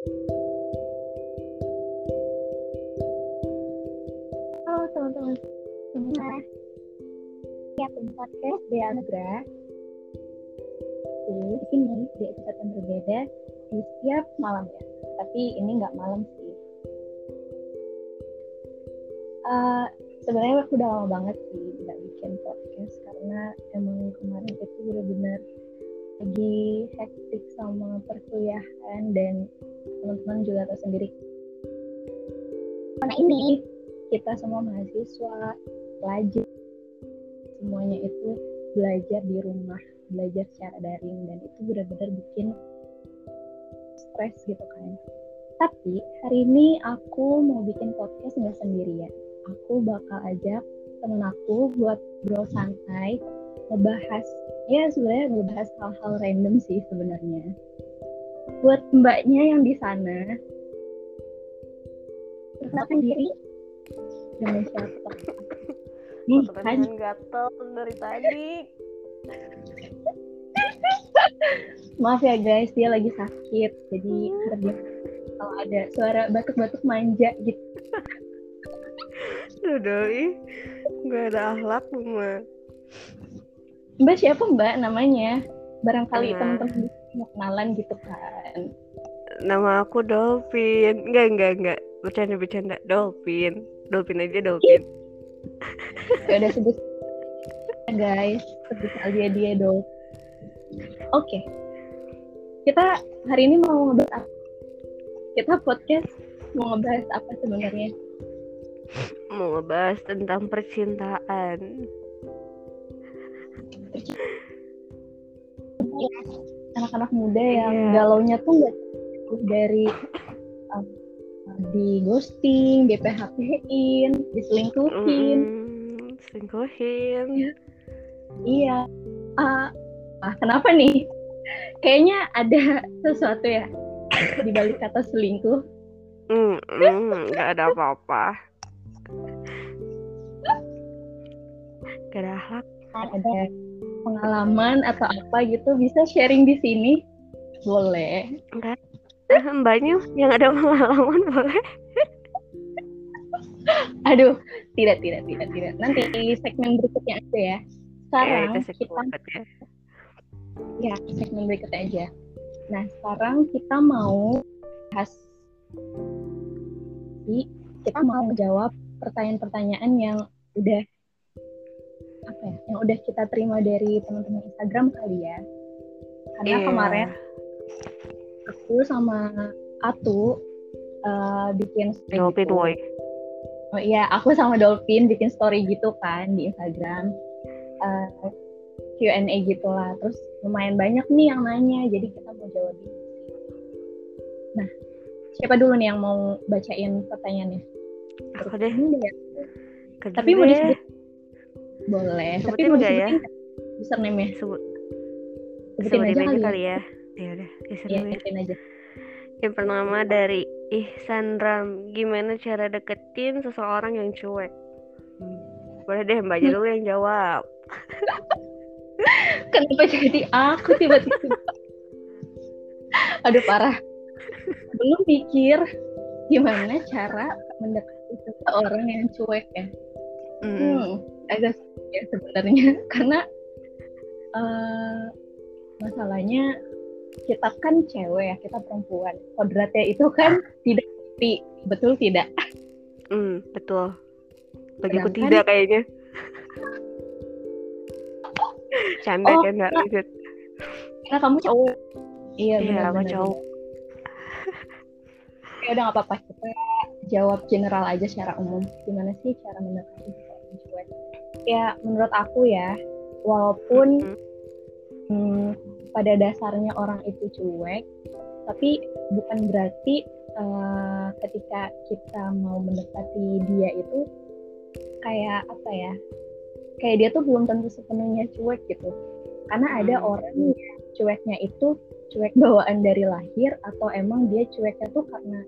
Halo teman-teman semua. Ya, podcast Dea Nugra. Di sini di episode yang berbeda di setiap malam ya. Tapi ini nggak malam sih. Uh, sebenarnya aku udah lama banget sih nggak bikin podcast karena emang kemarin itu benar-benar lagi hektik sama perkuliahan dan teman-teman juga tahu sendiri. Karena ini kita semua mahasiswa pelajar semuanya itu belajar di rumah belajar secara daring dan itu benar-benar bikin stres gitu kan. Tapi hari ini aku mau bikin podcast nggak sendirian. Aku bakal ajak temen aku buat bro santai ngebahas ya sebenarnya ngebahas hal-hal random sih sebenarnya buat mbaknya yang di sana. Perkenalkan diri dengan siapa? Nih kan gatel dari tadi. Maaf ya guys dia lagi sakit jadi harus kalau ada suara batuk-batuk manja gitu. Dodoi, gak ada akhlak mah Mbak siapa Mbak namanya? Barangkali nah. teman-teman mau kenalan gitu kan. Nama aku Dolphin. Enggak, enggak, enggak. Bercanda-bercanda. Dolphin. Dolphin aja Dolphin. ya udah sebut guys, sebut aja dia Dolphin. Oke. Okay. Kita hari ini mau ngebahas apa? Kita podcast mau ngebahas apa sebenarnya? Mau ngebahas tentang percintaan anak-anak muda yang yeah. galaunya tuh nggak dari um, di ghosting, di PHP-in, diselingkuhin. Mm, selingkuhin. Iya. Uh, ah, kenapa nih? Kayaknya ada sesuatu ya di balik kata selingkuh. Hmm, mm, gak ada apa-apa. Gak ada hak. Ada pengalaman atau apa gitu bisa sharing di sini? Boleh. Enggak. Eh, mbaknya yang ada pengalaman boleh? Aduh tidak tidak tidak tidak. Nanti segmen berikutnya aja ya. Sekarang ya, kita ya. ya segmen berikutnya aja. Nah sekarang kita mau bahas kita mau jawab pertanyaan-pertanyaan yang udah apa ya yang udah kita terima dari teman-teman Instagram kali ya. Karena yeah. kemarin aku sama Atu uh, bikin Dolphin gitu. Boy. Oh iya aku sama Dolphin bikin story gitu kan di Instagram. Uh, eh, Q&A gitulah. Terus lumayan banyak nih yang nanya jadi kita mau jawab ini nah siapa dulu nih yang mau bacain pertanyaannya? Aku deh. Ya. tapi mau disebut boleh. Sebutin Tapi disebutin ya? username-nya? Sebut. Sebutin, Sebutin aja, aja kali, ya. Ya udah, username. Ya, aja. Yang pertama dari Ihsan Ram, gimana cara deketin seseorang yang cuek? Hmm. Boleh deh Mbak aja dulu yang jawab. Kenapa jadi aku tiba-tiba? Aduh parah. Belum pikir gimana cara mendekati seseorang yang cuek ya. Mm. Hmm, agak ya sebenarnya. Karena uh, masalahnya kita kan cewek ya kita perempuan. Kodratnya itu kan tidak betul tidak? Hmm betul. Bagiku tidak kayaknya. Canda oh, canda lanjut. Karena kamu cowok. Iya iya aku cowok. ya udah nggak apa-apa. Kita jawab general aja secara umum. Gimana sih cara mendekati ya menurut aku ya walaupun mm-hmm. hmm, pada dasarnya orang itu cuek tapi bukan berarti uh, ketika kita mau mendekati dia itu kayak apa ya kayak dia tuh belum tentu sepenuhnya cuek gitu karena ada hmm. orang yang cueknya itu cuek bawaan dari lahir atau emang dia cueknya tuh karena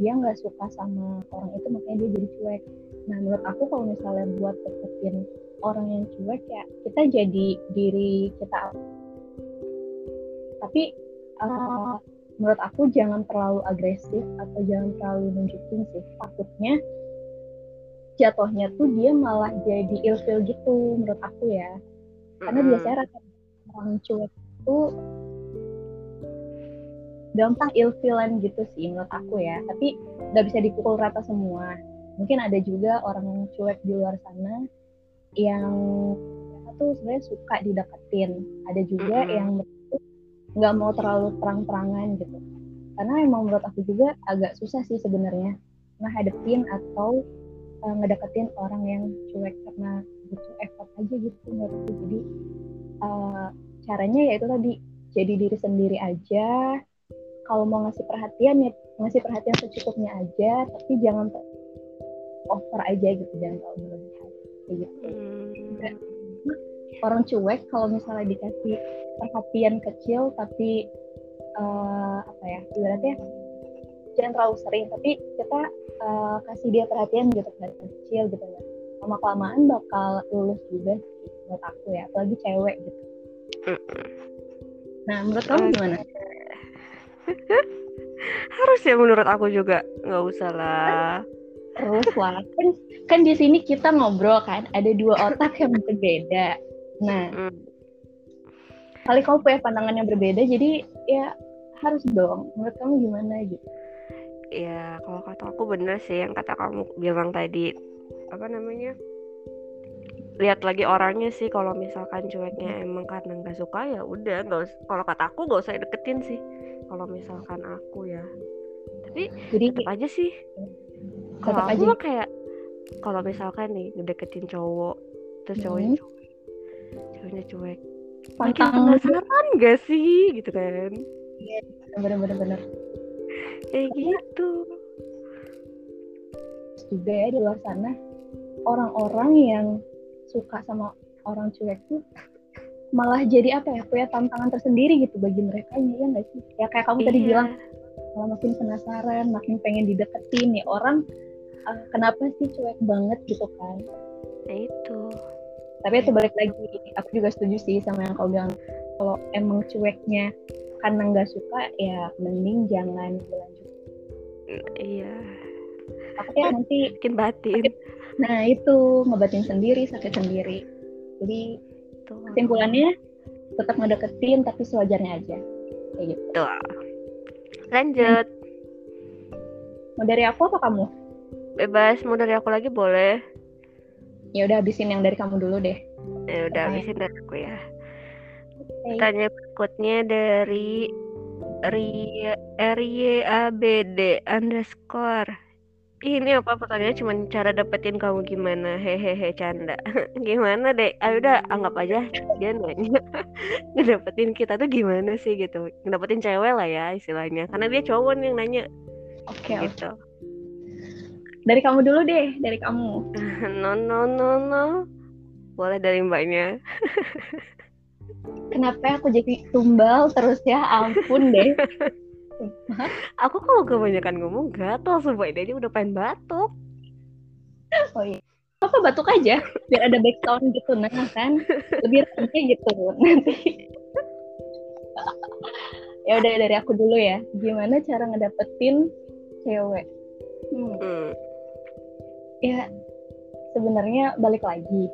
dia nggak suka sama orang itu makanya dia jadi cuek nah menurut aku kalau misalnya buat deketin orang yang cuek ya kita jadi diri kita tapi uh, menurut aku jangan terlalu agresif atau jangan terlalu nunjukin sih. Takutnya jatuhnya tuh dia malah jadi ilfil gitu menurut aku ya. Karena biasanya rata orang cuek itu gampang ilfilan gitu sih menurut aku ya. Tapi nggak bisa dipukul rata semua mungkin ada juga orang yang cuek di luar sana yang tuh sebenarnya suka dideketin. Ada juga mm -hmm. yang nggak mau terlalu terang-terangan gitu. Karena emang menurut aku juga agak susah sih sebenarnya ngehadepin atau uh, ngedeketin orang yang cuek karena butuh effort aja gitu menurutku jadi uh, caranya ya itu tadi jadi diri sendiri aja. Kalau mau ngasih perhatian ya ngasih perhatian secukupnya aja tapi jangan over aja gitu jangan terlalu berlebihan. Kayak gitu. Hmm. orang cuek kalau misalnya dikasih perhatian kecil tapi uh, apa ya ibaratnya jangan terlalu sering tapi kita uh, kasih dia perhatian gitu perhatian kecil gitu ya. Lama kelamaan bakal lulus juga menurut aku ya apalagi cewek gitu. Nah menurut kamu gimana? Harus ya menurut aku juga. Nggak usah lah terus lah kan kan di sini kita ngobrol kan ada dua otak yang berbeda. Nah mm. kali kamu punya pandangan yang berbeda jadi ya harus dong. Menurut kamu gimana gitu ya kalau kata aku bener sih yang kata kamu bilang tadi. Apa namanya? Lihat lagi orangnya sih kalau misalkan cueknya emang karena nggak suka ya udah nggak kalau kata aku nggak usah deketin sih. Kalau misalkan aku ya. Tapi jadi tetap aja sih kalau aku mah kayak kalau misalkan nih ngedeketin cowok terus cowoknya hmm. cuek cowoknya cuek. Makin penasaran gak sih? Gitu kan. Iya bener-bener bener kayak gitu. Juga ya di luar sana orang-orang yang suka sama orang cuek tuh malah jadi apa ya punya tantangan tersendiri gitu bagi mereka ya nggak sih? Ya kayak kamu iya. tadi bilang malah makin penasaran makin pengen dideketin ya orang uh, kenapa sih cuek banget gitu kan nah, itu tapi itu balik lagi aku juga setuju sih sama yang kau bilang kalau emang cueknya karena nggak suka ya mending jangan berlanjut iya takutnya nanti bikin batin Nah itu ngebatin sendiri sakit sendiri. Jadi kesimpulannya tetap ngedeketin tapi sewajarnya aja. Kayak gitu. Tuh. Lanjut. Mau dari aku apa kamu? Bebas, mau dari aku lagi boleh. Ya udah habisin yang dari kamu dulu deh. Ya udah habisin dari aku ya. Okay. Tanya berikutnya dari R Y A B D underscore. Ini apa pertanyaannya? Cuma cara dapetin kamu gimana? Hehehe canda. Gimana deh ayo udah anggap aja dia nanya. Ngedapetin kita tuh gimana sih gitu. Ngedapetin cewek lah ya istilahnya. Karena dia cowok yang nanya. Oke okay, gitu. okay. Dari kamu dulu deh dari kamu. No no no no. Boleh dari mbaknya. Kenapa aku jadi tumbal terus ya? Ampun deh. Aku kalau kebanyakan ngomong gatel sumpah. Ini aja udah pengen batuk. Oh iya. Apa batuk aja? Biar ada background gitu. Nah kan? Lebih rame gitu nanti. Ya udah dari aku dulu ya. Gimana cara ngedapetin cewek? Hmm. Hmm. Ya sebenarnya balik lagi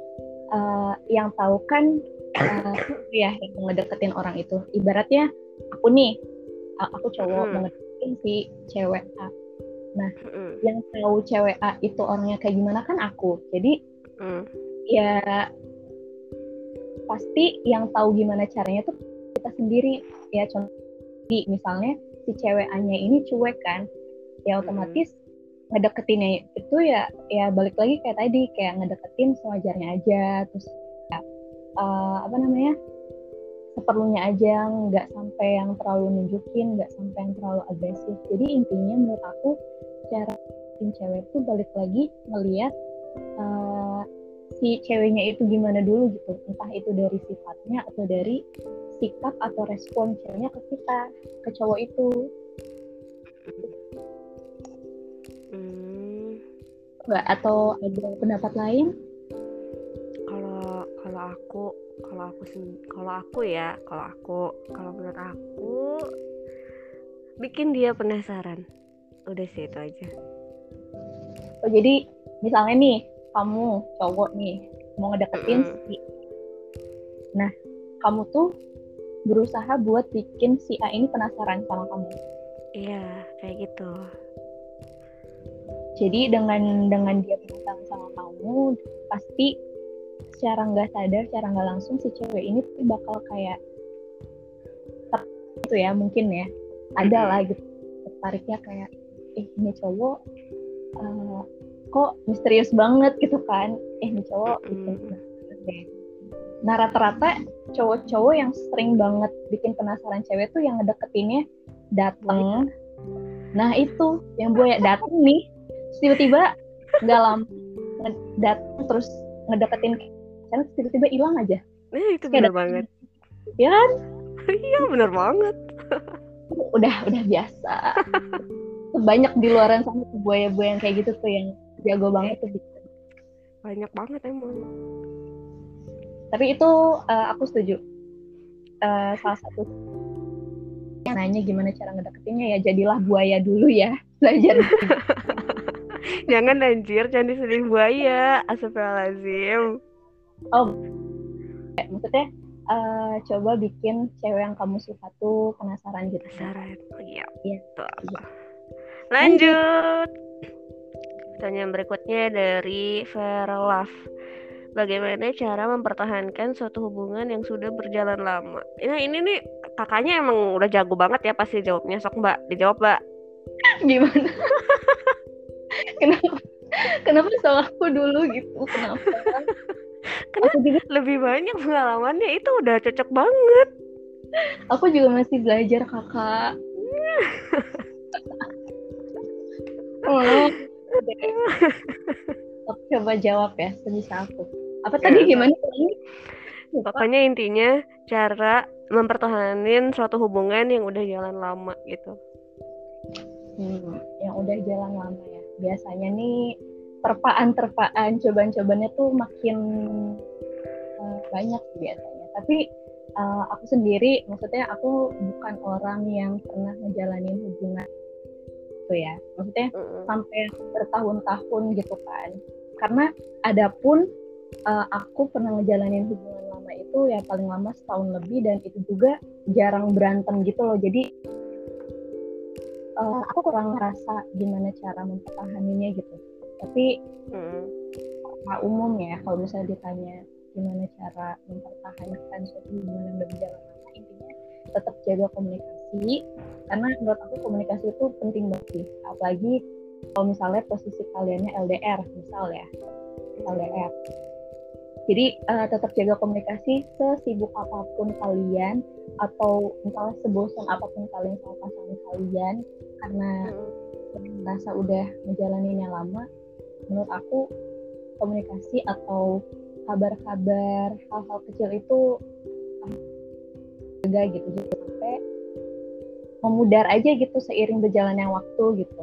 uh, yang tahu kan uh, ya yang ngedeketin orang itu ibaratnya aku nih aku cowok hmm. mengerti si cewek A nah hmm. yang tahu cewek A itu orangnya kayak gimana kan aku jadi hmm. ya pasti yang tahu gimana caranya tuh kita sendiri ya contoh misalnya si cewek A-nya ini cuek kan ya otomatis hmm. Ngedeketinnya itu ya ya balik lagi kayak tadi kayak ngedeketin sewajarnya aja terus ya, uh, apa namanya seperlunya aja nggak sampai yang terlalu nunjukin nggak sampai yang terlalu agresif. Jadi intinya menurut aku cara tim cewek itu balik lagi melihat uh, si ceweknya itu gimana dulu gitu. Entah itu dari sifatnya atau dari sikap atau respon ceweknya ke kita ke cowok itu nggak atau ada pendapat lain? Kalau kalau aku kalau aku kalau aku ya kalau aku kalau menurut aku bikin dia penasaran. Udah sih itu aja. Oh jadi misalnya nih kamu cowok nih mau ngedeketin Mm-mm. si nah kamu tuh berusaha buat bikin si A ini penasaran sama kamu. Iya kayak gitu jadi dengan dengan dia penasaran sama kamu pasti secara nggak sadar secara nggak langsung si cewek ini tuh bakal kayak gitu ya mungkin ya. Ada lah gitu tertariknya kayak eh ini cowok eh, kok misterius banget gitu kan. Eh ini cowok deh. Nah rata-rata cowok-cowok yang sering banget bikin penasaran cewek tuh yang ngedeketinnya dateng. Nah itu yang buaya dateng nih tiba-tiba nggak lama dateng terus ngedeketin kan tiba-tiba hilang aja. Nah itu ada- banget. Ya kan? Iya bener banget. Udah udah biasa. Banyak di luaran sana tuh buaya-buaya yang kayak gitu tuh yang jago banget tuh. Banyak banget emang. Tapi itu eh, aku setuju. Eh, salah satu yang nanya gimana cara ngedeketinnya ya jadilah buaya dulu ya. Belajar jangan anjir. Jangan disedih buaya. Astagfirullahaladzim. Oh maksudnya eh, coba bikin cewek yang kamu suka tuh penasaran gitu. Penasaran. Oh, iya. Iya. Apa lanjut. Pertanyaan berikutnya dari Verlaf Bagaimana cara mempertahankan suatu hubungan yang sudah berjalan lama? Nah ini nih kakaknya emang udah jago banget ya pasti jawabnya. Sok mbak, dijawab mbak. gimana kenapa kenapa soal aku dulu gitu kenapa aku juga Lebih banyak pengalamannya itu udah cocok banget. aku juga masih belajar kakak oh. Aku coba jawab ya sebisa aku apa tadi Ya, gimana tadi Lupa. Pokoknya intinya cara mempertahankan suatu hubungan yang udah jalan lama gitu. Hmm, yang udah jalan lama ya biasanya nih terpaan-terpaan cobaan-cobaannya tuh makin eh, banyak biasanya. Tapi eh, aku sendiri maksudnya aku bukan orang yang pernah ngejalanin hubungan itu ya. Maksudnya Mm-mm. sampai bertahun-tahun gitu kan. Karena adapun eh, aku pernah ngejalanin hubungan lama itu ya paling lama setahun lebih dan itu juga jarang berantem gitu loh. Jadi eh, aku kurang ngerasa gimana cara mempertahankannya gitu. Tapi secara umum ya kalau misalnya ditanya gimana cara mempertahankan suatu hubungan yang berjalan lama intinya tetap jaga komunikasi. Karena menurut aku komunikasi itu penting banget sih. Apalagi kalau misalnya posisi kaliannya LDR misal ya. LDR jadi eh, tetap jaga komunikasi sesibuk apa pun kalian atau misalnya sebosan apa pun kalian sama pasangan kalian. Karena Mm-mm. merasa udah ngejalaninnya lama menurut aku komunikasi atau kabar-kabar hal-hal kecil itu juga gitu. Jadi sampai memudar aja gitu seiring berjalannya waktu gitu.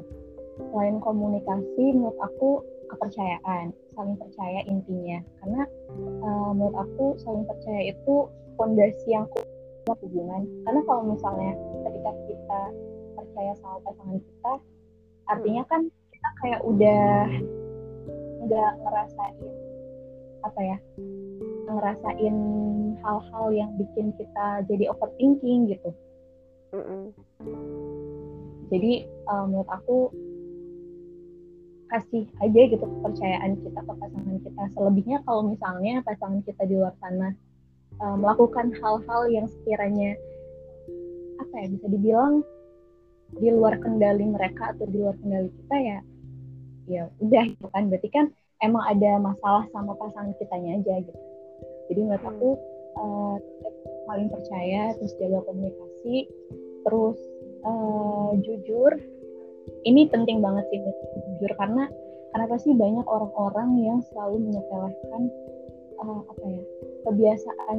Selain komunikasi menurut aku kepercayaan saling percaya intinya. Karena eh, menurut aku saling percaya itu fondasi yang kuat hubungan. Karena kalau misalnya ketika kita percaya sama pasangan kita artinya kan kita kayak udah nggak ngerasain apa ya ngerasain hal-hal yang bikin kita jadi overthinking gitu. Jadi eh, menurut aku kasih aja gitu kepercayaan kita ke pasangan kita. Selebihnya kalau misalnya pasangan kita di luar sana eh, melakukan hal-hal yang sekiranya apa ya bisa dibilang di luar kendali mereka atau di luar kendali kita ya ya udah gitu kan. Berarti kan emang ada masalah sama pasangan kitanya aja gitu. Jadi menurut aku eh, tetap saling percaya terus jaga komunikasi terus eh, jujur ini penting banget sih jujur karena kenapa sih banyak orang-orang yang selalu menyepelekan eh, apa ya kebiasaan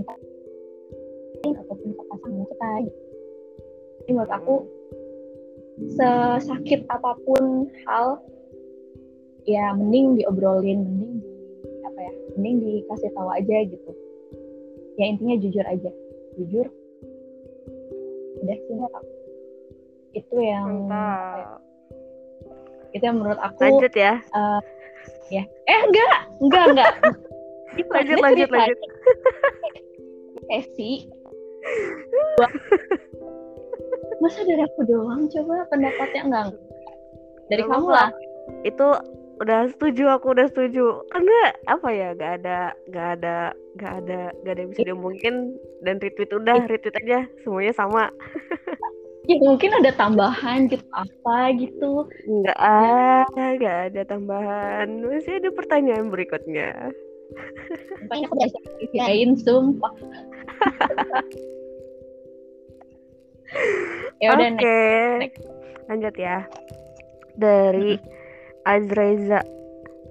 kita ataupun ke pasangan kita. Jadi menurut aku sesakit apa pun hal ya mending diobrolin, mending di apa ya, mending dikasih tahu aja gitu. Ya intinya jujur aja, jujur. indah sih aku itu yang Mantap. itu yang menurut aku Lanjut ya. eh, ya. Eh enggak enggak enggak. Lanjut, lanjut, lanjut. Sesi masa dari aku doang coba pendapatnya? Enggak dari kamu lah. Itu udah setuju aku udah setuju. Karena apa ya gak ada gak ada gak ada gak ada yang bisa diomongin. Dan retweet udah retweet aja semuanya sama ya mungkin ada tambahan gitu apa gitu? Nggak ada nggak ada tambahan. Masih ada pertanyaan berikutnya. Makanya aku bisa kerjain sumpah. Ya udah oke next. lanjut ya. Dari Azreza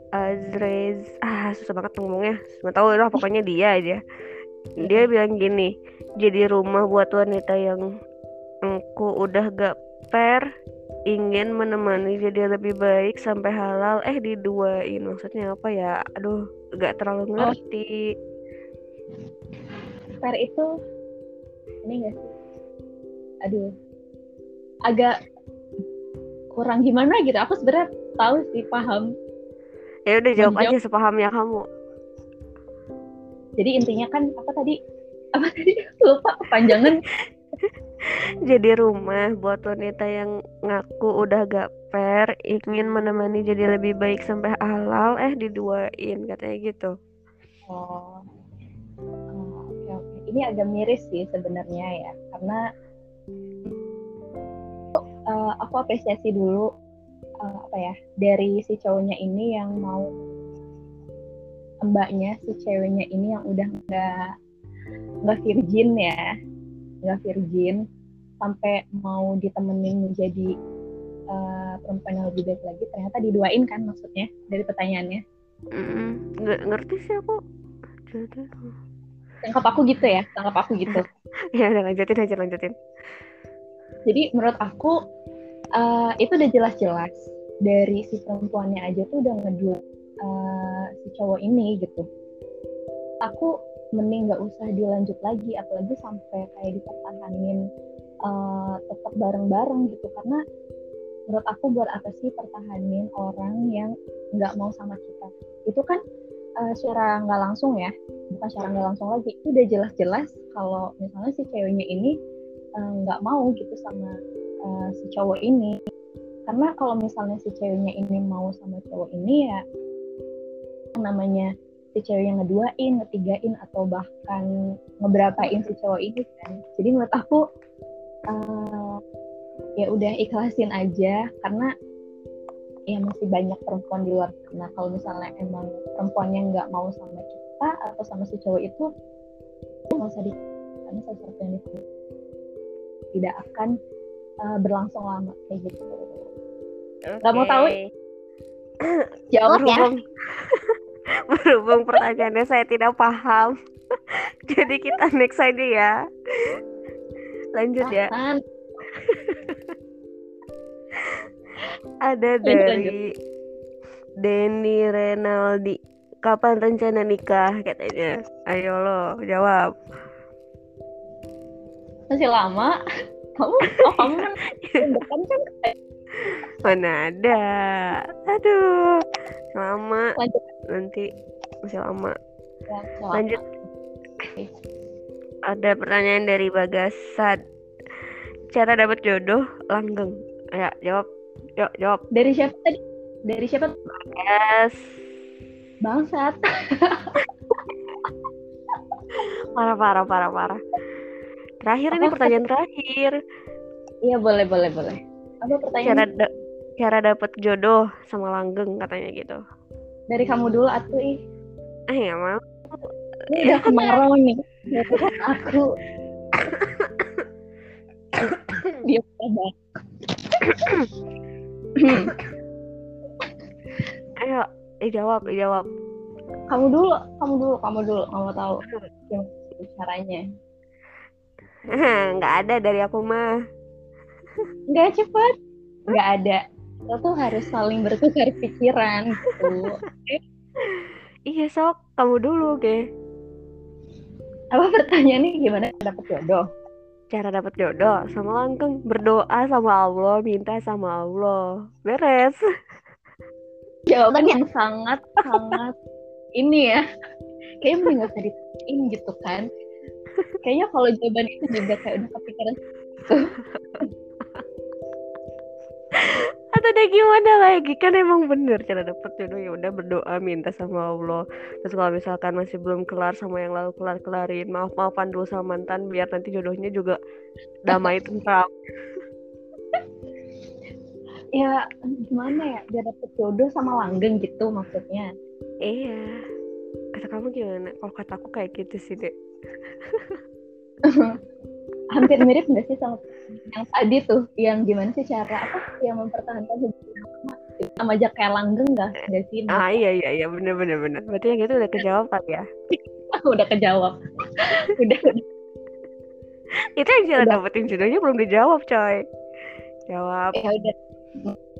Azrez ah susah banget ngomongnya. Nggak tahu lah pokoknya dia aja. Dia bilang gini jadi rumah buat wanita yang engku udah gak per ingin menemani jadi lebih baik sampai halal. Eh diduain maksudnya apa ya? Aduh gak terlalu ngerti. Fair itu ini enggak sih? Aduh agak kurang gimana gitu. Aku sebenarnya tahu sih paham. Ya udah jawab Menjawab. aja sepahamnya kamu. Jadi intinya kan apa tadi? Apa tadi? Lupa kepanjangan jadi rumah buat wanita yang ngaku udah gak fair ingin menemani jadi lebih baik sampai halal eh diduain katanya gitu. Oh. Oke. Ini agak miris sih sebenarnya ya karena eh, aku apresiasi dulu eh, apa ya dari si cowoknya ini yang mau mbaknya si ceweknya ini yang udah nggak nggak virgin ya nggak virgin sampai mau ditemenin menjadi eh, perempuan yang lebih baik lagi ternyata diduain kan maksudnya dari pertanyaannya Mm-mm. nggak ngerti sih aku jadi tangkap aku gitu ya tangkap aku gitu ya udah lanjutin aja lanjutin Jadi menurut aku eh, itu udah jelas-jelas dari si perempuannya aja tuh udah ngedua eh, si cowok ini gitu. Aku mending nggak usah dilanjut lagi, apalagi sampai kayak dipertahanin eh, tetap bareng-bareng gitu karena menurut aku buat apa sih pertahanin orang yang nggak mau sama kita? Itu kan eh, secara nggak langsung ya, bukan secara nggak langsung lagi. Itu udah jelas-jelas kalau misalnya si ceweknya ini eh, nggak mau gitu sama eh, si cowok ini karena kalau misalnya si ceweknya ini mau sama cowok ini ya namanya si cewek yang ngeduain, ngetigain atau bahkan ngeberapain si cowok ini kan jadi menurut aku eh, ya udah ikhlasin aja karena ya masih banyak perempuan di luar sana kalau misalnya emang perempuannya nggak mau sama kita atau sama si cowok itu nggak usah di karena sesuatu yang di tidak akan uh, berlangsung lama kayak gitu. Nggak mau tahu? Jawab ya. berhubung berhubung pertanyaannya saya tidak paham jadi kita next aja ya lanjut ya. Ada dari Denny Renaldi. Kapan rencana nikah? Katanya. Ayo lo jawab. Masih lama. Kamu, oh kamu kan depan kan? Mana ada? Aduh lama. Lanjut. Nanti masih lama. Lanjut. Ada pertanyaan dari Bagasad cara dapat jodoh langgeng ya jawab yuk jawab Dari siapa tadi? Dari siapa? yes Bangsat. parah parah parah parah terakhir ini Apa? pertanyaan terakhir Iya boleh boleh boleh. Apa cara pertanyaan da- cara dapat jodoh sama langgeng katanya gitu dari kamu dulu atuh ih. eh nggak mau Ini udah kemarau nih. Dari aku. Dia banget. ayo eh jawab eh jawab kamu dulu, kamu dulu, kamu dulu. Kamu tahu gimana caranya. nggak ada dari aku mah Nggak cepet. Nggak ada. Kita tuh harus saling bertukar pikiran gitu. iya sok kamu dulu oke Apa pertanyaannya? Gimana dapet jodoh? cara dapat jodoh? Sama langgeng berdoa sama Allah minta sama Allah. Beres. Jawaban yang sangat sangat ini ya. Kayaknya mending gak usah ditanyain gitu kan. Kayaknya kalau jawaban itu juga kayak udah kepikiran deh gimana lagi? Kan emang bener cara dapet jodoh ya udah berdoa minta sama Allah. Terus kalau misalkan masih belum kelar sama yang lalu kelar kelarin. Maaf maafan dulu sama mantan biar nanti jodohnya juga damai tentram. Ya gimana ya? Biar dapet jodoh sama langgeng gitu maksudnya. Iya. Kata kamu gimana? Kalau kata aku kayak gitu sih dek hampir mirip nggak sih sama yang tadi tuh? Yang gimana sih cara apa yang mempertahankan hubungan sama kayak langgeng nggak? Nggak sih? Ah iya iya iya. Bener bener bener. Berarti yang itu udah kejawab kan ya? Udah kejawab. Udah, itu yang cara dapetin jodohnya belum dijawab coy. Jawab. Ya udah.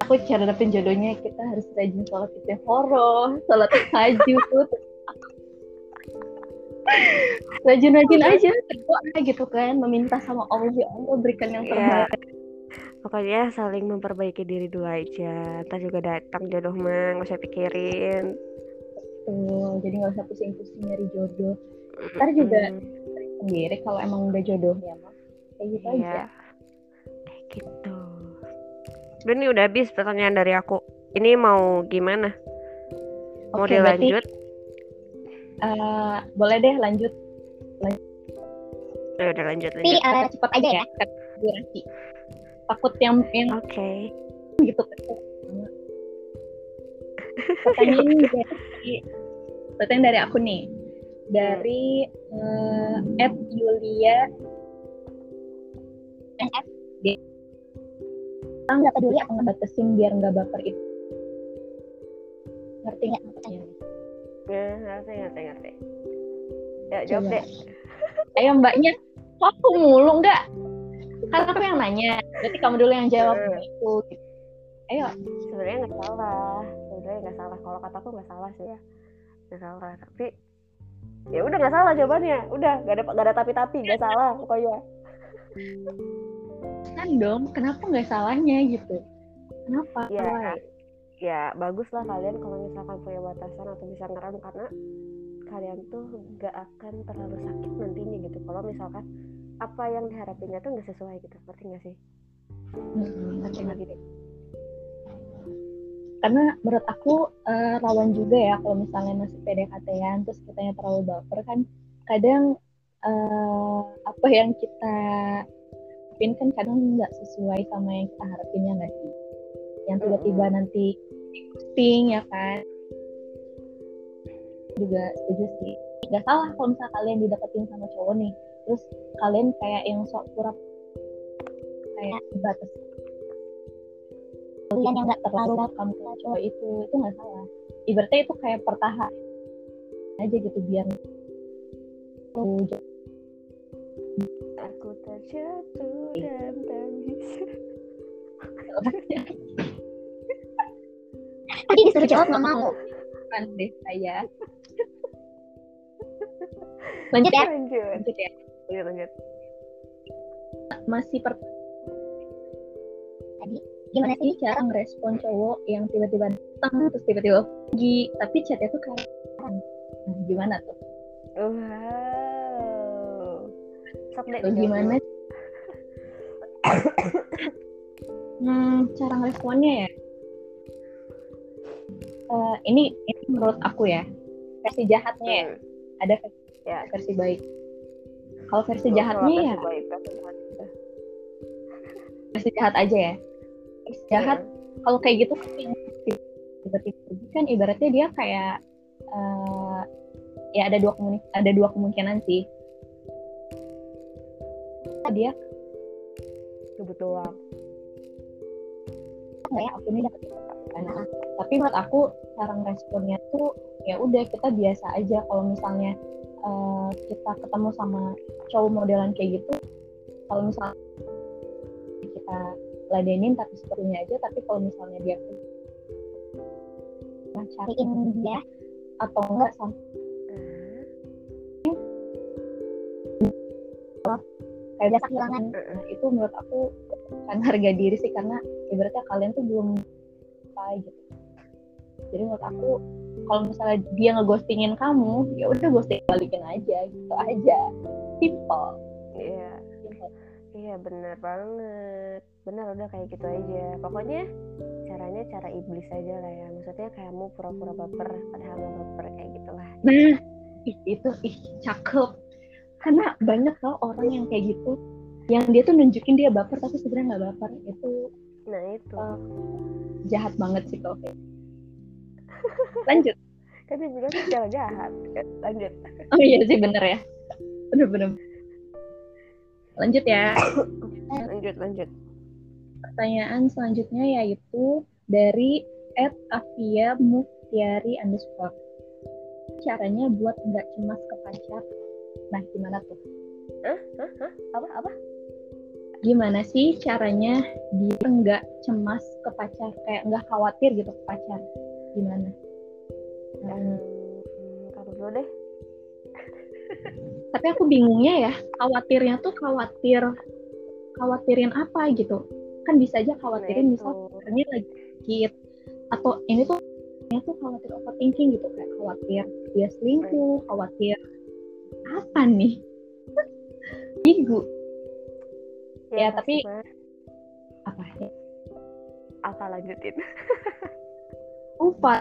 Aku cara dapetin jodohnya kita harus rajin sholat istighfar sholat tahajud rajin-rajin aja berdoa gitu kan meminta sama Allah ya Allah berikan yang terbaik. Yeah. pokoknya saling memperbaiki diri dulu aja ntar juga datang jodoh mah gak usah pikirin. Tuh, jadi nggak usah pusing-pusing nyari jodoh. Ntar juga sendiri kalau emang udah jodohnya mah kayak gitu yeah. aja. Kayak gitu. Udah nih udah habis pertanyaan dari aku. Ini mau gimana? Mau okay, dilanjut? berarti uh, boleh deh lanjut. lanjut. Udah lanjut lanjut. Tapi uh, cepat aja ya durasi. Takut yang yang Oke. Okay. Gitu. Pertanyaan ini dari pertanyaan dari aku nih. Dari uh, Ed Yulia NF nggak peduli aku ngebatasin biar nggak baper itu ngerti nggak pertanyaannya Ya, ngerti, ngerti, ngerti. Ya, jawab Coba. deh. Ayo mbaknya, kok aku mulu nggak? Kan aku yang nanya, berarti kamu dulu yang jawab hmm. itu. Ayo. Sebenarnya nggak salah, sebenarnya nggak salah. Kalau kataku nggak salah sih ya, nggak salah. Tapi ya udah nggak salah jawabannya. Udah, nggak ada nggak ada tapi-tapi, nggak salah pokoknya. Kan dong, kenapa nggak salahnya gitu? Kenapa? Ya, ya bagus lah kalian kalau misalkan punya batasan atau bisa ngerem karena kalian tuh gak akan terlalu sakit nantinya gitu. Kalau misalkan apa yang diharapinnya tuh nggak sesuai gitu seperti nggak sih? Hmm, gitu karena menurut aku uh, rawan juga ya kalau misalnya masih PDKT-an terus kitanya terlalu baper kan kadang uh, apa yang kita harapin kan kadang nggak sesuai sama yang kita harapinnya nggak sih? Yang tiba-tiba mm -hmm. nanti posting ya kan? Juga setuju sih. Nggak salah kalau misalnya kalian dideketin sama cowok nih terus kalian kayak yang sok pura kayak batas kalian yang nggak terlalu kamu ke cowok itu itu nggak salah. Ibaratnya itu kayak pertahan aja gitu biar aku terjatuh dan tak tadi disuruh jawab nggak mau. Kan deh saya. Lanjut ya. Lanjut lanjut ya. Lanjut lanjut. Masih per tadi gimana sih cara ngerespon cowok yang tiba-tiba datang terus tiba-tiba pergi. Tapi chatnya tuh kayak nah, gimana tuh? Wow. Sok deh gimana? hmm, cara ngeresponnya ya uh, ini ini menurut aku ya versi jahatnya ya. Hmm. ada versi, ya. versi baik. Kalau versi oh, jahatnya ya. baik, versi jahat aja ya. Versi jahat hmm. kalau kayak gitu tiba-tiba kan ibaratnya dia kayak uh, ya ada dua ada dua kemungkinan sih. Dia kebetulan kayak aku ini dapat nah, tapi menurut aku cara responnya tuh ya udah kita biasa aja. Kalau misalnya uh, kita ketemu sama cowok modelan kayak gitu kalau misalnya kita ladenin tapi sepertinya aja tapi kalau misalnya dia nah, cariin dia. atau enggak sampai kayak biasa kehilangan. nah, itu menurut aku kan harga diri sih karena ibaratnya kalian tuh belum apa gitu. Jadi menurut aku kalau misalnya dia ngeghostingin kamu ya udah ghosting balikin aja gitu aja. Simple. Iya. Iya bener banget. Bener udah kayak gitu aja. Pokoknya caranya cara iblis aja lah ya. Maksudnya kayak mau pura-pura baper padahal nggak baper kayak gitulah. Nah ih, itu ih cakep. Karena banyak tau orang yang kayak gitu yang dia tuh nunjukin dia baper tapi sebenarnya nggak baper. Itu nah itu. uh, jahat banget sih kayak lanjut. Kan dia bilang secara jahat lanjut. Oh iya sih bener ya. Bener-bener lanjut ya. Lanjut lanjut. Pertanyaan selanjutnya yaitu dari Ed Avia Muftiari underscore. Caranya buat nggak cemas ke pacar. Nah gimana tuh? Huh? Huh? Huh? apa? Apa gimana sih caranya dia nggak cemas ke pacar? Kayak nggak khawatir gitu ke pacar? Gimana? Hmm, kamu dulu deh. Tapi aku bingungnya ya khawatirnya tuh khawatir khawatirin apa gitu? Kan bisa aja khawatirin misal ini lagi sakit atau ini tuh ini tuh khawatir overthinking gitu kayak khawatir dia selingkuh khawatir apa nih? Minggu ya, ya tapi apa? Ya apa lanjutin? Lupa.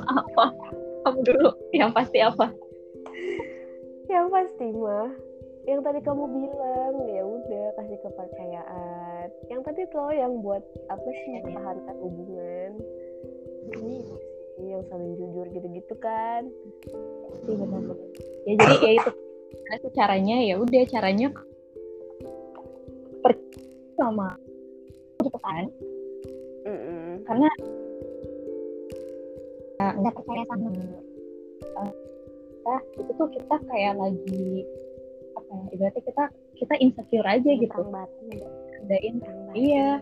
Apa? Kamu dulu yang pasti apa? Yang pasti mah yang tadi kamu bilang ya udah kasih kepercayaan. Yang tadi tuh yang buat apa sih iya, iya. mempertahankan hubungan. Ini yang saling jujur gitu-gitu kan. Benar-benar. Ya jadi ya itu. Itu caranya ya udah caranya per sama cepetan mm -mm. karena nggak percaya sama uh, kita itu tuh kita kayak lagi apa ya ibaratnya kita kita insecure aja gitu. adain iya.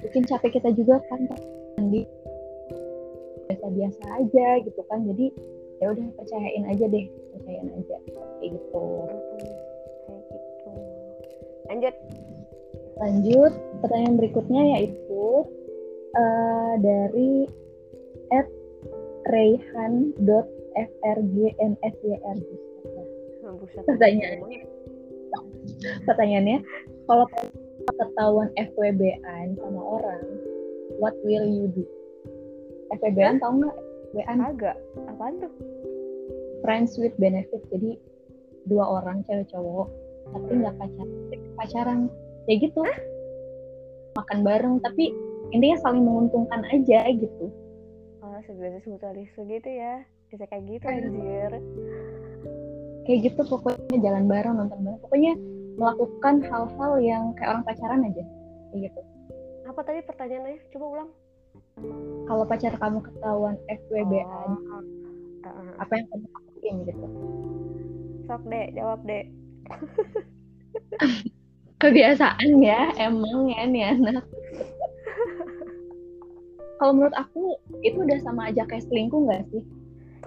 Bikin capek kita juga kan di biasa-biasa aja gitu kan. Jadi ya udah percayain aja deh percayain aja. Kayak gitu. Kayak gitu lanjut. Lanjut pertanyaan berikutnya yaitu uh, dari at rayhan.frgmsyr pertanyaannya. pertanyaannya kalau ketahuan FWB-an sama orang what will you do? FWB-an tau nggak? FWB-an agak. Apaan tuh? Friends with benefit. Jadi dua orang cewek cowok tapi nggak pacaran pacaran. Ya gitu. Makan bareng tapi intinya saling menguntungkan aja gitu. Oh sebenarnya mutualisme gitu ya. Bisa kayak gitu anjir. Kayak gitu pokoknya jalan bareng nonton bareng. Pokoknya melakukan hal-hal yang kayak orang pacaran aja. Kayak gitu. Apa tadi pertanyaannya? Coba ulang. Kalau pacar kamu ketahuan FWB-an oh, uh, apa yang kamu lakuin gitu? Sok deh jawab deh kebiasaan ya emang ya nih anak kalau menurut aku itu udah sama aja kayak selingkuh nggak sih?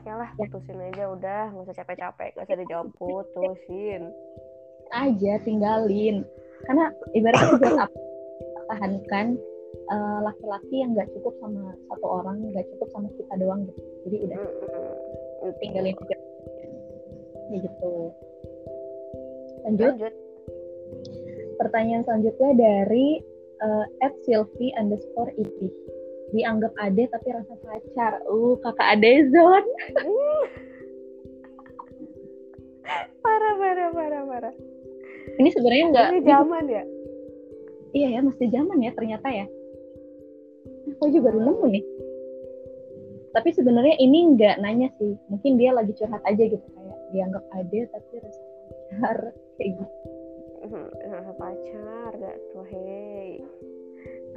Ya lah putusin aja udah nggak usah capek-capek nggak usah dijawab putusin. Aja tinggalin. Karena ibaratnya buat apa pertahankan uh, laki-laki yang nggak cukup sama satu orang nggak cukup sama kita doang gitu. Jadi udah tinggalin aja ya gitu lanjut, lanjut. pertanyaan selanjutnya dari uh, at Sylvie underscore iti. Dianggap ade tapi rasa pacar. Uh kakak ade zone parah parah parah parah. Ini sebenarnya nggak ini zaman ya? Iya ya masih zaman ya ternyata ya. Aku juga baru nemu nih. Tapi sebenarnya ini nggak nanya sih. Mungkin dia lagi curhat aja gitu kayak dianggap ada tapi rasa pacar. Kayak gitu. Hmm, rasa pacar gak? Tuh hei.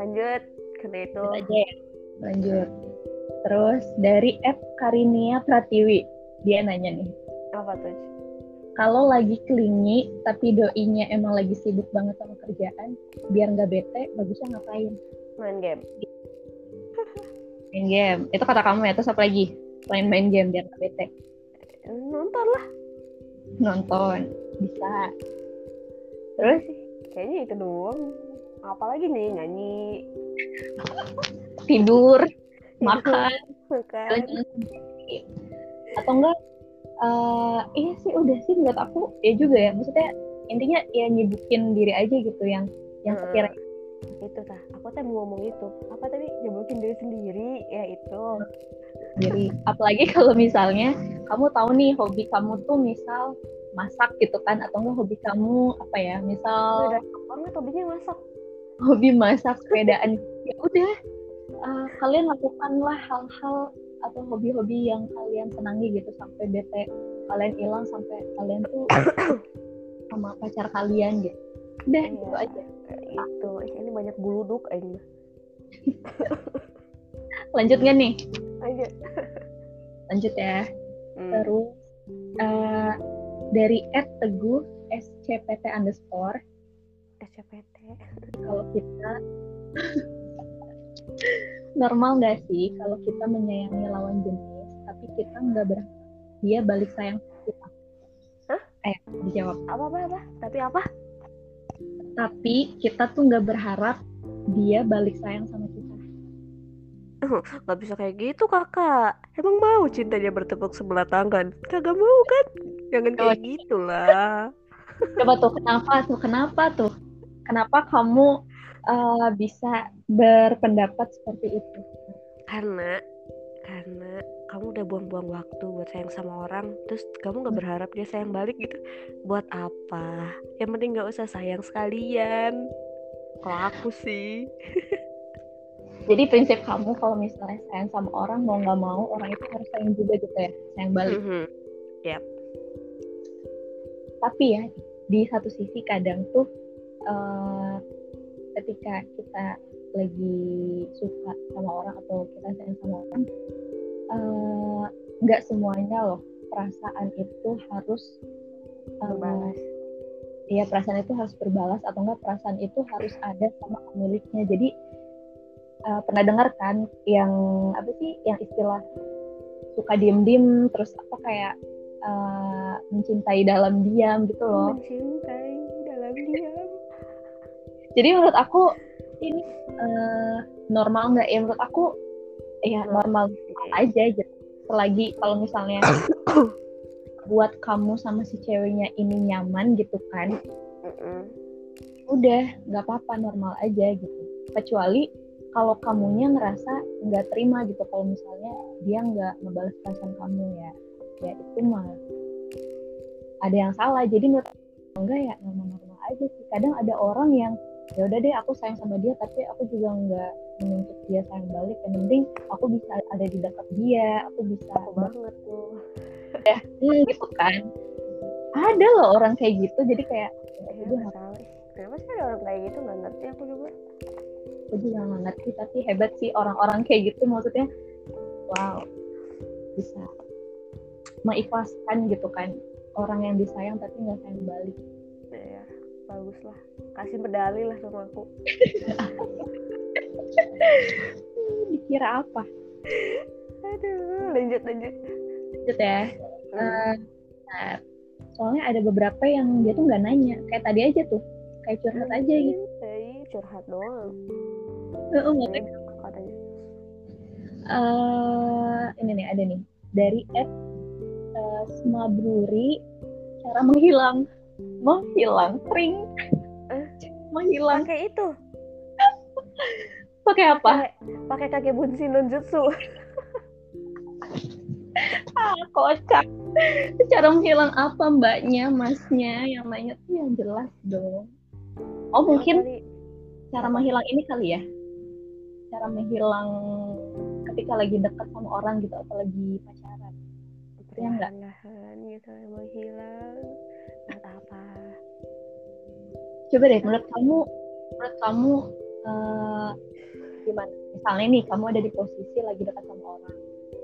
Lanjut ke itu. Aja ya. lanjut. Terus dari F. Karinia Pratiwi. Dia nanya nih. Apa tuh? Kalau lagi klingi tapi doinya emang lagi sibuk banget sama kerjaan biar nggak bete bagusnya ngapain? Main game. Main game. Itu kata kamu ya. Terus apa lagi? Selain main game biar nggak bete. Nonton lah. Nonton bisa. Terus kayaknya itu doang. Apalagi nih nyanyi. Tidur makan makan. atau enggak uh, iya sih udah sih menurut aku ya juga ya. Maksudnya intinya ya nyibukin diri aja gitu yang yang sekira itu tah. Aku tadi mau ngomong itu. Apa tadi? Nyibukin diri sendiri ya itu. Diri apalagi kalau misalnya kamu tahu nih hobi kamu tuh misal masak gitu kan atau enggak hobi kamu apa ya misal udah banget hobinya masak. hobi masak sepedaan. Ya udah uh, kalian lakukanlah hal-hal atau hobi-hobi yang kalian senangi gitu sampai bete kalian hilang sampai kalian tuh sama pacar kalian gitu. Udah iya, gitu aja. itu ini banyak buluduk aja lanjut gak nih? Aja lanjut ya. Hmm. terus uh, dari Teguh SCPT underscore. SCPT kalau kita normal nggak sih kalau kita menyayangi lawan jenis tapi kita nggak berharap dia balik sayang kita. Hah? eh dijawab. Apa apa apa? Tapi apa? Tapi kita tuh nggak berharap dia balik sayang sama kita. Nggak bisa kayak gitu kakak. Emang mau cintanya bertepuk sebelah tangan? Kagak mau kan jangan kayak gitu lah coba tuh kenapa tuh kenapa tuh kenapa kamu uh, bisa berpendapat seperti itu? Karena karena kamu udah buang-buang waktu buat sayang sama orang, terus kamu nggak hmm. berharap dia sayang balik gitu. Buat apa? Yang penting nggak usah sayang sekalian. Kalau aku sih. Jadi prinsip kamu kalau misalnya sayang sama orang mau nggak mau orang itu harus sayang juga gitu ya, sayang balik. Mm -hmm. Yep. Tapi ya di satu sisi kadang tuh uh, ketika kita lagi suka sama orang atau kita sayang sama orang eh, nggak uh, semuanya loh perasaan itu harus uh, berbalas Iya perasaan itu harus berbalas atau enggak perasaan itu harus ada sama pemiliknya. Jadi uh, pernah dengar kan yang apa sih yang istilah suka diem-diem terus apa kayak uh, mencintai dalam diam gitu loh. Mencintai dalam diam. Jadi menurut aku ini uh, normal nggak ya? Menurut aku ya normal aja aja selagi kalau misalnya buat kamu sama si ceweknya ini nyaman gitu kan udah nggak apa-apa normal aja gitu. Kecuali kalau kamunya ngerasa nggak terima gitu kalau misalnya dia nggak ngebalas perasaan kamu ya ya itu mah ada yang salah. Jadi menurut enggak ya normal-normal aja sih. Kadang ada orang yang ya udah deh aku sayang sama dia tapi aku juga nggak menuntut dia sayang balik. Yang penting aku bisa ada di dekat dia aku bisa aku banget tuh. Ya hmm, gitu kan. Ada loh orang kayak gitu. Jadi kayak ya, gue tahu kenapa sih ada orang kayak gitu? Nggak ngerti aku juga. Aku juga nggak ngerti tapi hebat sih orang-orang kayak gitu. Maksudnya wow bisa mengikhlaskan gitu kan. Orang yang disayang tapi nggak sayang balik. Ya bagus lah kasih medali lah sama aku. Dikira apa? Aduh lanjut lanjut. Lanjut ya. Uh, soalnya ada beberapa yang dia tuh nggak nanya. Kayak tadi aja tuh. Kayak curhat aja gitu. hey, curhat doang. Uh, uh, uh, ini nih ada nih. Dari Ed Smabruri cara menghilang. Menghilang ring eh, menghilang. pakai itu. Pakai apa? Pakai kakek bunsi nunjutsu ah kocak. Cara menghilang apa mbaknya masnya? Yang nanya tuh yang jelas dong. Oh mungkin kali. cara menghilang ini kali ya? Cara menghilang ketika lagi dekat sama orang gitu atau lagi pacaran ya enggak gitu menghilang apa coba deh menurut kamu menurut kamu uh, gimana? Misalnya nih kamu ada di posisi lagi dekat sama orang.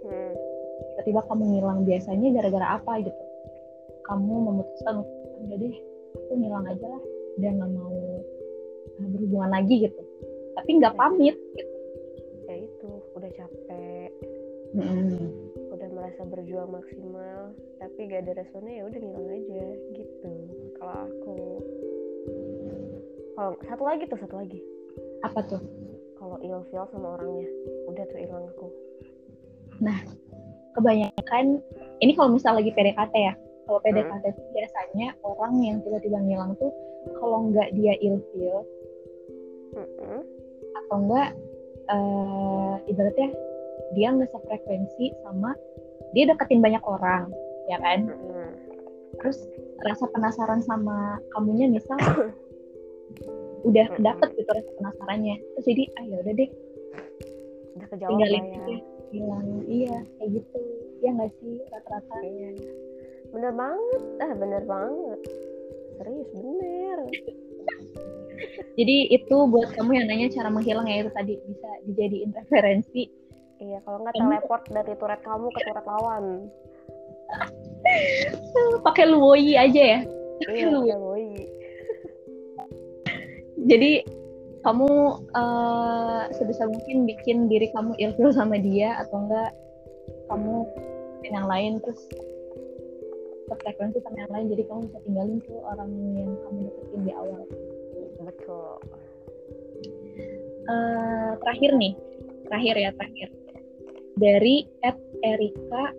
Hmm. tiba-tiba kamu ngilang biasanya gara-gara apa gitu? Kamu memutuskan udah deh aku ngilang aja lah udah nggak mau uh, berhubungan lagi gitu. Tapi nggak pamit gitu. ya itu udah capek. Hmm merasa berjuang maksimal tapi gak ada responnya ya udah ngilang aja gitu kalau aku kalau satu lagi tuh satu lagi apa tuh kalau ilfeel sama orangnya udah tuh hilang aku nah kebanyakan ini kalau misal lagi PDKT ya kalau PDKT hmm. biasanya orang yang tiba-tiba ngilang tuh kalau nggak dia ilfeel hmm. atau enggak uh, ibaratnya dia nggak sefrekuensi sama dia deketin banyak orang ya kan? Hmm. terus rasa penasaran sama kamunya misal udah hmm. dapet gitu rasa penasarannya. Terus jadi ah ya udah deh. Udah kejawab tinggalin ya. hilang iya kayak gitu. Ya nggak sih rata-rata. Iya. bener banget. Ah bener banget. Serius bener. Jadi itu buat kamu yang nanya cara menghilang ya itu tadi bisa dijadiin referensi iya kalau nggak teleport dari turret kamu ke turret lawan. Pakai luoyi aja ya? Iya luoyi. Jadi kamu uh, sebisa mungkin bikin diri kamu ilfil sama dia atau enggak kamu yang lain terus frekuensi sama yang lain jadi kamu bisa tinggalin tuh orang yang kamu deketin di awal. Betul. Uh, terakhir nih. Terakhir ya terakhir dari at Erika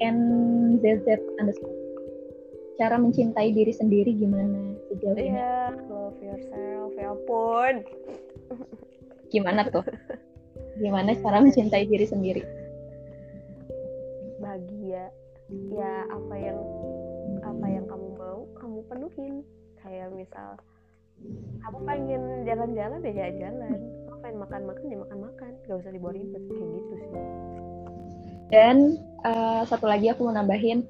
NZZ underscore cara mencintai diri sendiri gimana sejauh ini? Iya, love yourself, ya ampun. Gimana tuh? Gimana cara mencintai diri sendiri? Bahagia. Ya apa yang apa yang kamu mau, kamu penuhin. Kayak misal kamu pengen jalan-jalan ya jalan-jalan. Pengen makan-makan ya makan-makan. Gak usah dibawa ribet kayak gitu sih. Dan uh, satu lagi aku mau nambahin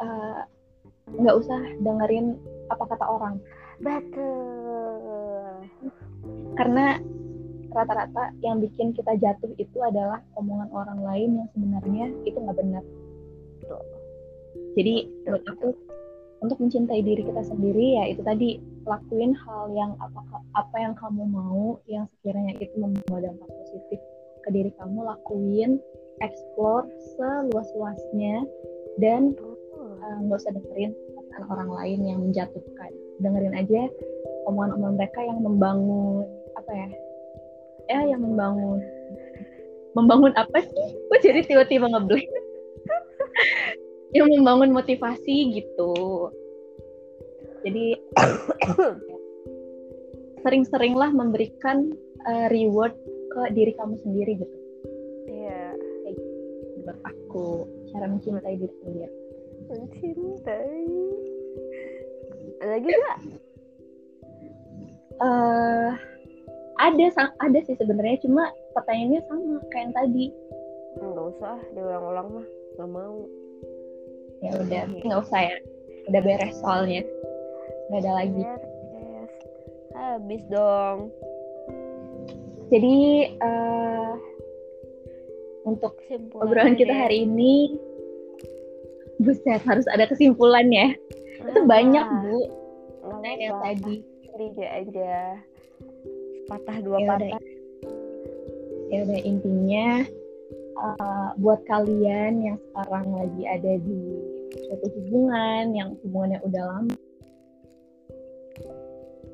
uh, nggak usah dengerin apa kata orang. Betul. Karena rata-rata yang bikin kita jatuh itu adalah omongan orang lain yang sebenarnya itu nggak benar. Jadi menurut aku untuk mencintai diri kita sendiri ya itu tadi lakuin hal yang apa apa yang kamu mau yang sekiranya itu membawa dampak positif ke diri kamu lakuin explore seluas-luasnya dan Eh, nggak uh, usah dengerin perkataan orang lain yang menjatuhkan. Dengerin aja omongan-omongan mereka yang membangun apa ya ya yang membangun membangun apa sih? Kok jadi tiba-tiba ngeblank yang membangun motivasi gitu. Jadi sering-seringlah memberikan uh, reward ke diri kamu sendiri gitu. Iya. Yeah. buat aku cara mencintai diri sendiri. Mencintai. Ada lagi nggak? Uh, ada ada sih sebenarnya cuma pertanyaannya sama kayak yang tadi. Nggak usah diulang-ulang mah. Nggak mau ya udah nggak usah ya. Udah beres soalnya. Nggak ada lagi. Habis dong. Jadi uh, untuk obrolan kita hari ini buset harus ada kesimpulannya ah, itu banyak bu. Nah yang tadi. Tiga aja. Patah dua ya patah. Ya udah intinya uh, buat kalian yang sekarang lagi ada di suatu hubungan yang hubungannya udah lama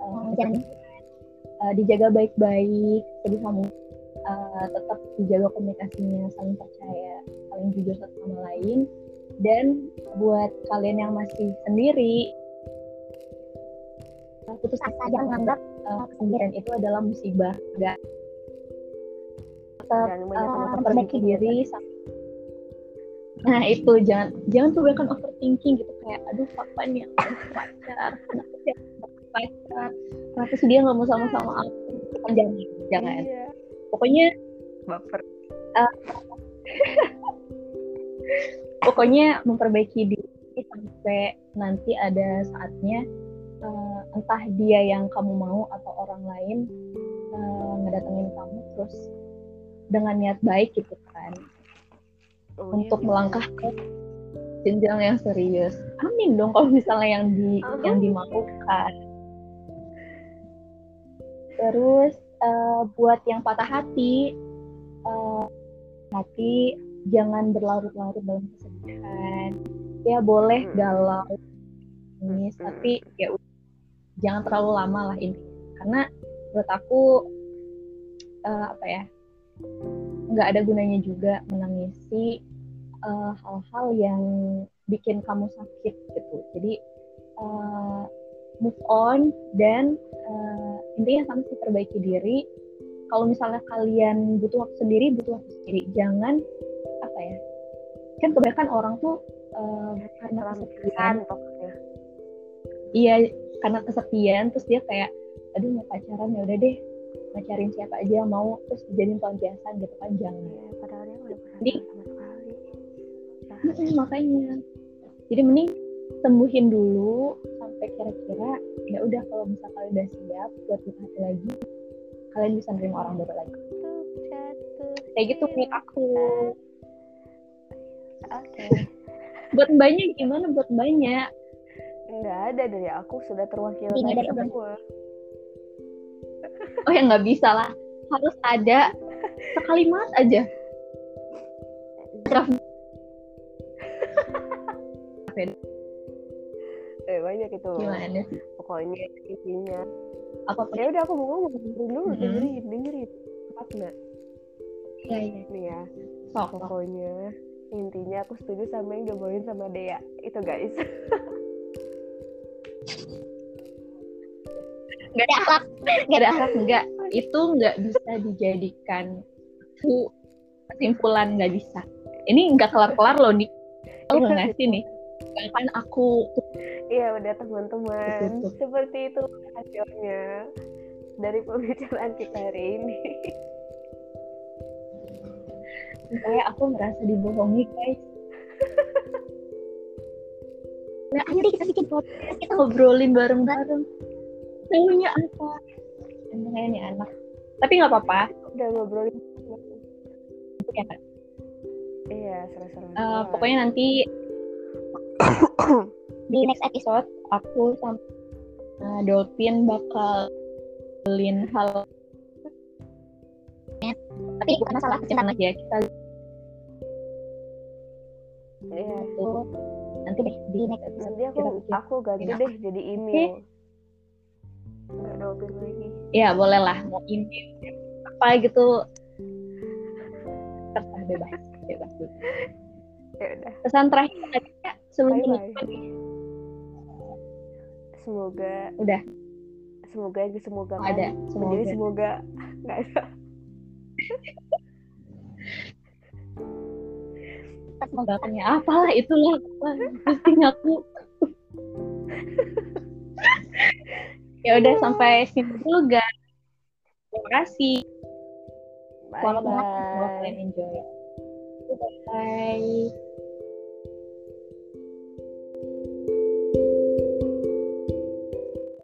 uh, jangan uh, dijaga baik-baik jadi kamu uh, tetap dijaga komunikasinya saling percaya saling jujur satu sama lain. Dan buat kalian yang masih sendiri putus asa jangan menganggap uh, kesendirian itu adalah musibah. Enggak tetap uh, memperbaiki diri nah itu jangan jangan kebanyakan overthinking gitu kayak aduh kapan ya pacar kenapa sih pacar kenapa sih dia nggak mau sama-sama aku? Kan jangan jangan. Iya. pokoknya baper. uh, pokoknya memperbaiki diri sampai nanti ada saatnya uh, entah dia yang kamu mau atau orang lain uh, ngedatengin kamu terus dengan niat baik gitu kan. Oh, iya, untuk iya. melangkah ke jenjang yang serius. Amin dong kalau misalnya yang di uh -huh. yang dimaukan. Terus uh, buat yang patah hati uh, hati jangan berlarut-larut dalam kesedihan. Ya boleh galau ini tapi ya jangan terlalu lama lah ini karena menurut aku uh, apa ya nggak ada gunanya juga menangisi eh, hal-hal uh, yang bikin kamu sakit gitu. Jadi uh, move on dan uh, intinya kamu sih perbaiki diri. Kalau misalnya kalian butuh waktu sendiri butuh waktu sendiri. Jangan apa ya kan kebanyakan orang tuh uh, karena kesepian. iya karena kesepian terus dia kayak aduh mau pacaran ya udah deh pacarin siapa aja yang mau terus dijadiin pelampiasan gitu kan jangan. Ya, padahal dia udah jadi sama sekali. Nah. makanya. Jadi mending sembuhin dulu sampai kira-kira ya udah kalau misalnya udah siap buat hati lagi kalian bisa nerima orang baru lagi. Kayak gitu menurut aku. Oke. Okay. buat banyak gimana? Buat banyak nggak ada dari aku sudah terwakili dari semua oh ya nggak bisa lah. Harus ada sekalimat aja. Eh banyak itu. Gimana pokoknya intinya. Apa ya udah aku mau ngomong. Dulu hmm. dengerin dengerin. Apa nggak iya iya. Nih ya. Sok, pokoknya intinya aku setuju sama yang diomongin sama Dea. Itu guys nggak ada akhlak. Nggak ada akhlak nggak. Itu nggak bisa dijadikan kesimpulan nggak bisa. Ini nggak kelar kelar loh nih lo nggak ngasih nih. Kan aku iya udah teman-teman. Seperti itu hasilnya dari pembicaraan kita hari ini. Saya aku merasa dibohongi guys. Nah ayo kita bikin podcast. Kita ngobrolin bareng-bareng Taunya apa? Emang ini anak. Tapi nggak apa-apa. Udah ngobrolin. Ya kan iya seru-seru uh, pokoknya nanti di next episode aku sama uh, Dolphin bakal beliin hal tapi bukan masalah kecintaan aja kita iya. Nanti deh di next episode nanti aku aku ganti deh jadi email nggak double lagi. Ya boleh lah. Mau email apa gitu. Terserah bebas bebas ya udah. Pesan terakhir aja sebelum bye bye. semoga udah. Semoga yang semoga kan ada semoga. Jadi semoga nggak ada. Semoga ya apalah itulah. Pasti aku ya udah sampai sini dulu guys. Terima kasih. Bye semoga kalian enjoy. Bye bye